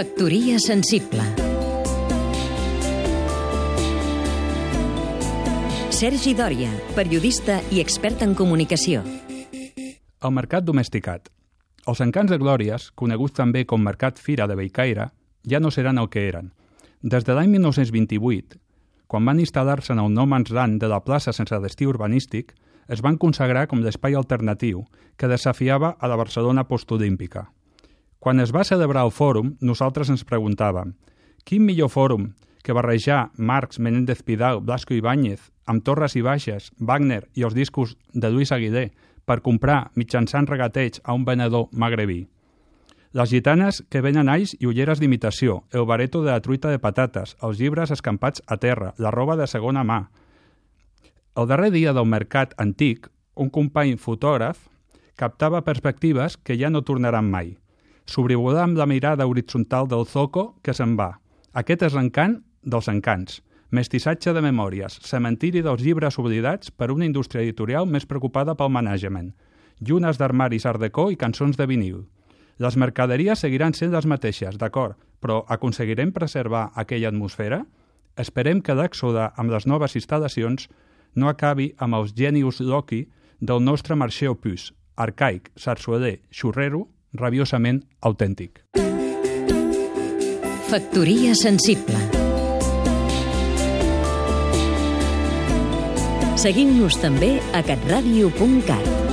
Factoria sensible Sergi Dòria, periodista i expert en comunicació. El mercat domesticat. Els encants de Glòries, coneguts també com Mercat Fira de Beicaire, ja no seran el que eren. Des de l'any 1928, quan van instal·lar-se en el No Man's Land de la plaça sense destí urbanístic, es van consagrar com l'espai alternatiu que desafiava a la Barcelona postolímpica. Quan es va celebrar el fòrum, nosaltres ens preguntàvem quin millor fòrum que barrejar Marx, Menéndez Pidal, Blasco Ibáñez, amb Torres i Baixes, Wagner i els discos de Lluís Aguilé per comprar mitjançant regateig a un venedor magrebí. Les gitanes que venen alls i ulleres d'imitació, el bareto de la truita de patates, els llibres escampats a terra, la roba de segona mà. El darrer dia del mercat antic, un company fotògraf captava perspectives que ja no tornaran mai. Sobrevolar amb la mirada horitzontal del zoco que se'n va. Aquest és l'encant dels encants. Mestissatge de memòries, cementiri dels llibres oblidats per una indústria editorial més preocupada pel management. Llunes d'armaris art i cançons de vinil. Les mercaderies seguiran sent les mateixes, d'acord, però aconseguirem preservar aquella atmosfera? Esperem que l'èxode amb les noves instal·lacions no acabi amb els genius loci del nostre marché opus, arcaic, sarsueler, xurrero, rabiosament autèntic. Factoria sensible Seguim-nos també a catradio.cat